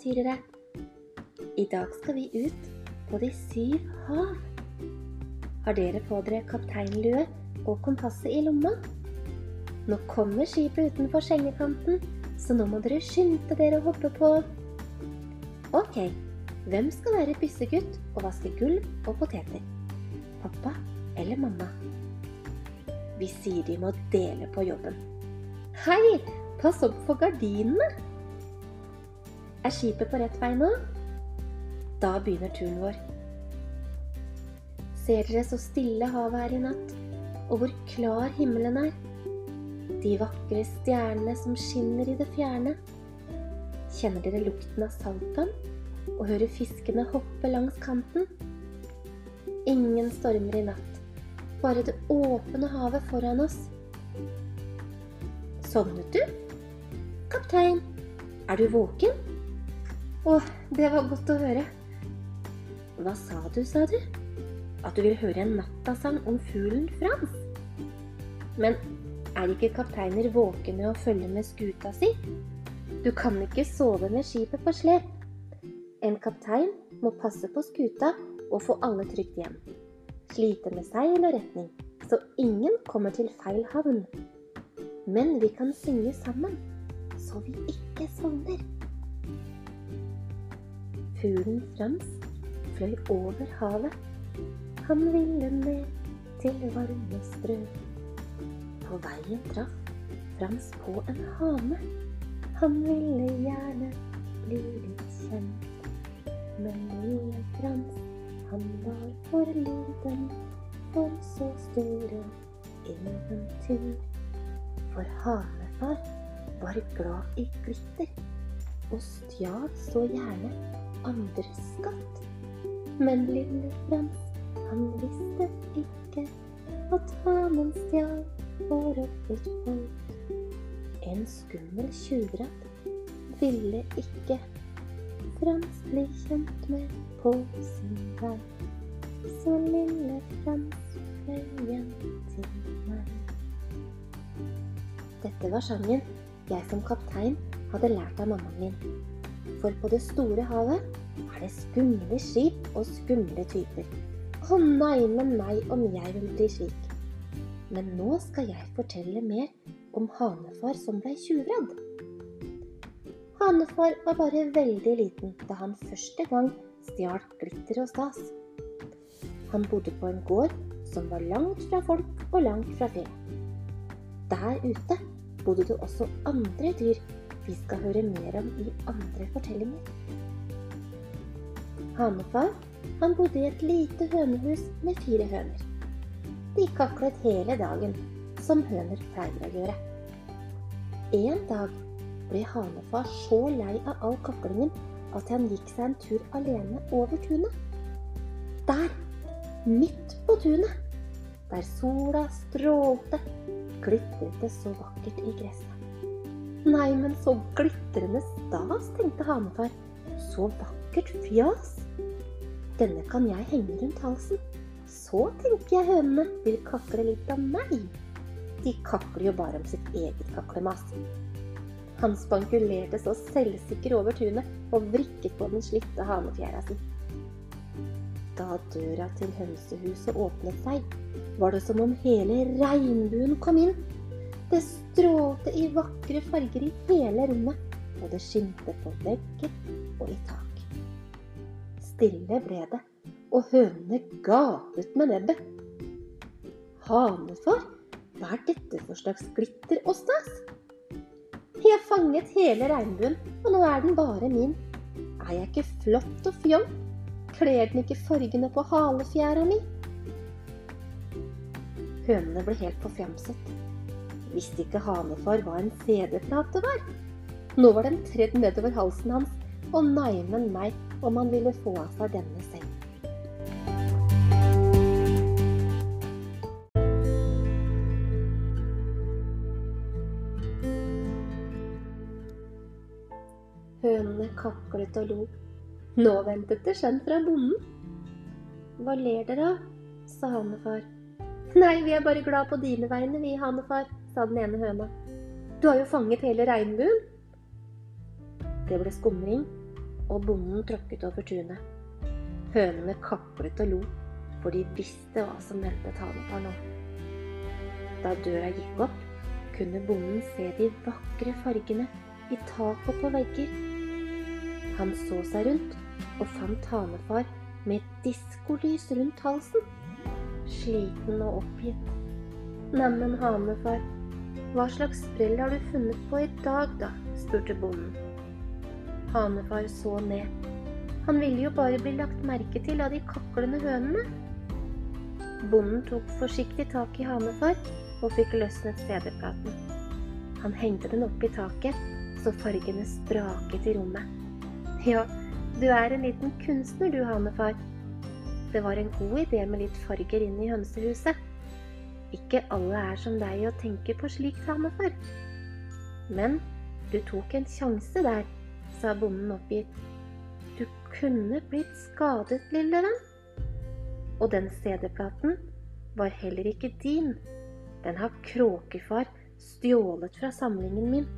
eventyrere. I dag skal vi ut på de syv hav. Har dere på dere kapteinlue og kompasset i lomma? Nå kommer skipet utenfor sengekanten, så nå må dere skynde dere å hoppe på. Ok, hvem skal være byssegutt og vaske gulv og poteter? Pappa eller mamma? Vi sier de må dele på jobben. Hei, pass opp for gardinene! Er skipet på rett vei nå? Da begynner turen vår. Ser dere så stille havet er i natt, og hvor klar himmelen er? De vakre stjernene som skinner i det fjerne. Kjenner dere lukten av saltvann og hører fiskene hoppe langs kanten? Ingen stormer i natt, bare det åpne havet foran oss. Sovnet du? Kaptein, er du våken? Å, det var godt å høre. Hva sa du, sa du? At du vil høre en nattasang om fuglen Frans? Men er ikke kapteiner våkne og følger med skuta si? Du kan ikke sove med skipet på slep. En kaptein må passe på skuta og få alle trygt hjem. Slite med seil og retning, så ingen kommer til feil havn. Men vi kan synge sammen, så vi ikke sovner. Fuglen Frans fløy over havet. Han ville ned til varme strøk. På veien traff Frans på en hane. Han ville gjerne bli litt kjent. Men lille Frans, han var for liten for så store eventyr. For hanefar var glad i glitter og stjal så gjerne andres skatt. Men lille Frans, han visste ikke at hanen stjal og et folk. En skummel tjuvratt ville ikke Frans bli kjent med på sin vei. Så lille Frans fløy hjem til meg. Dette var sangen jeg som kaptein hadde lært av mammaen min. For på det store havet er det skumle skip og skumle typer. Å nei med meg om jeg vil bli slik. Men nå skal jeg fortelle mer om Hanefar som blei tjuvredd. Hanefar var bare veldig liten da han første gang stjal glitter og stas. Han bodde på en gård som var langt fra folk og langt fra fe. Der ute bodde det også andre dyr vi skal høre mer om i andre fortellinger. Hanefar han bodde i et lite hønehus med fire høner. De kaklet hele dagen, som høner pleier å gjøre. En dag ble Hanefar så lei av all kaklingen at han gikk seg en tur alene over tunet. Der, midt på tunet, der sola strålte, glitret det så vakkert i gresset. Nei, men så glitrende stas, tenkte hanefar. Så vakkert fjas. Denne kan jeg henge rundt halsen. Så tenker jeg hønene vil kakle litt av meg. De kakler jo bare om sitt eget kaklemas. Han spankulerte så selvsikker over tunet og vrikket på den slitte hanefjæra si. Da døra til hønsehuset åpnet seg, var det som om hele regnbuen kom inn. Det strålte i vakre farger i hele rommet, og det skimte på vegger og i tak. Stille ble det, og hønene gapet med nebbet. Hanefar, hva er dette for slags glitter og stas? Jeg fanget hele regnbuen, og nå er den bare min. Er jeg ikke flott og fjong? Kler den ikke fargene på halefjæra mi? Hønene ble helt forfjamset. Visste ikke hanefar hva en CD-plate var? Nå var den tredd nedover halsen hans, og neimen meg om han ville få av seg denne selv. Hønene kaklet og lo. Nå ventet det skjønn fra bonden. Hva ler dere av? sa hanefar. Nei, vi er bare glad på dine vegne, vi, hanefar sa den ene høna. Du har jo fanget hele regnbuen. Det ble skumring, og bonden tråkket over tunet. Hønene kaklet og lo, for de visste hva som ventet Hanefar nå. Da døra gikk opp, kunne bonden se de vakre fargene i tak og på vegger. Han så seg rundt og fant Hanefar med diskolys rundt halsen. Sliten og oppgitt. Neimen, Hanefar, hva slags sprell har du funnet på i dag, da? spurte bonden. Hanefar så ned. Han ville jo bare bli lagt merke til av de kaklende hønene. Bonden tok forsiktig tak i Hanefar og fikk løsnet CD-platen. Han hengte den opp i taket, så fargene spraket i rommet. Ja, du er en liten kunstner du, Hanefar. Det var en god idé med litt farger inn i hønsehuset. Ikke alle er som deg og tenker på slikt, Hanefar. Men du tok en sjanse der, sa bonden oppgitt. Du kunne blitt skadet, lille venn. Og den CD-platen var heller ikke din. Den har Kråkefar stjålet fra samlingen min.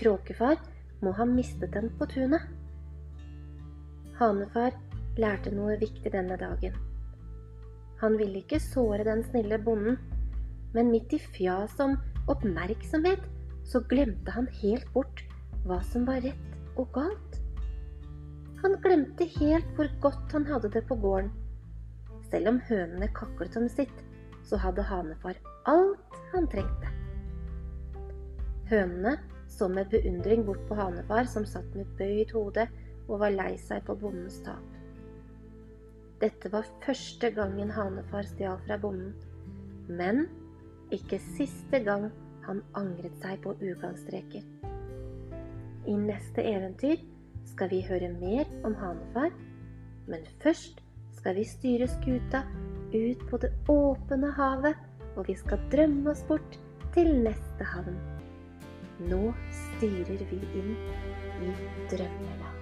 Kråkefar må ha mistet den på tunet. Hanefar lærte noe viktig denne dagen. Han ville ikke såre den snille bonden, men midt i fjas om oppmerksomhet så glemte han helt bort hva som var rett og galt. Han glemte helt hvor godt han hadde det på gården. Selv om hønene kaklet om sitt, så hadde hanefar alt han trengte. Hønene så med beundring bort på hanefar, som satt med bøyd hode og var lei seg på bondens tap. Dette var første gangen hanefar stjal fra bonden, men ikke siste gang han angret seg på ugangstreker. I neste eventyr skal vi høre mer om Hanefar, men først skal vi styre skuta ut på det åpne havet, og vi skal drømme oss bort til neste havn. Nå styrer vi inn i drømmeland.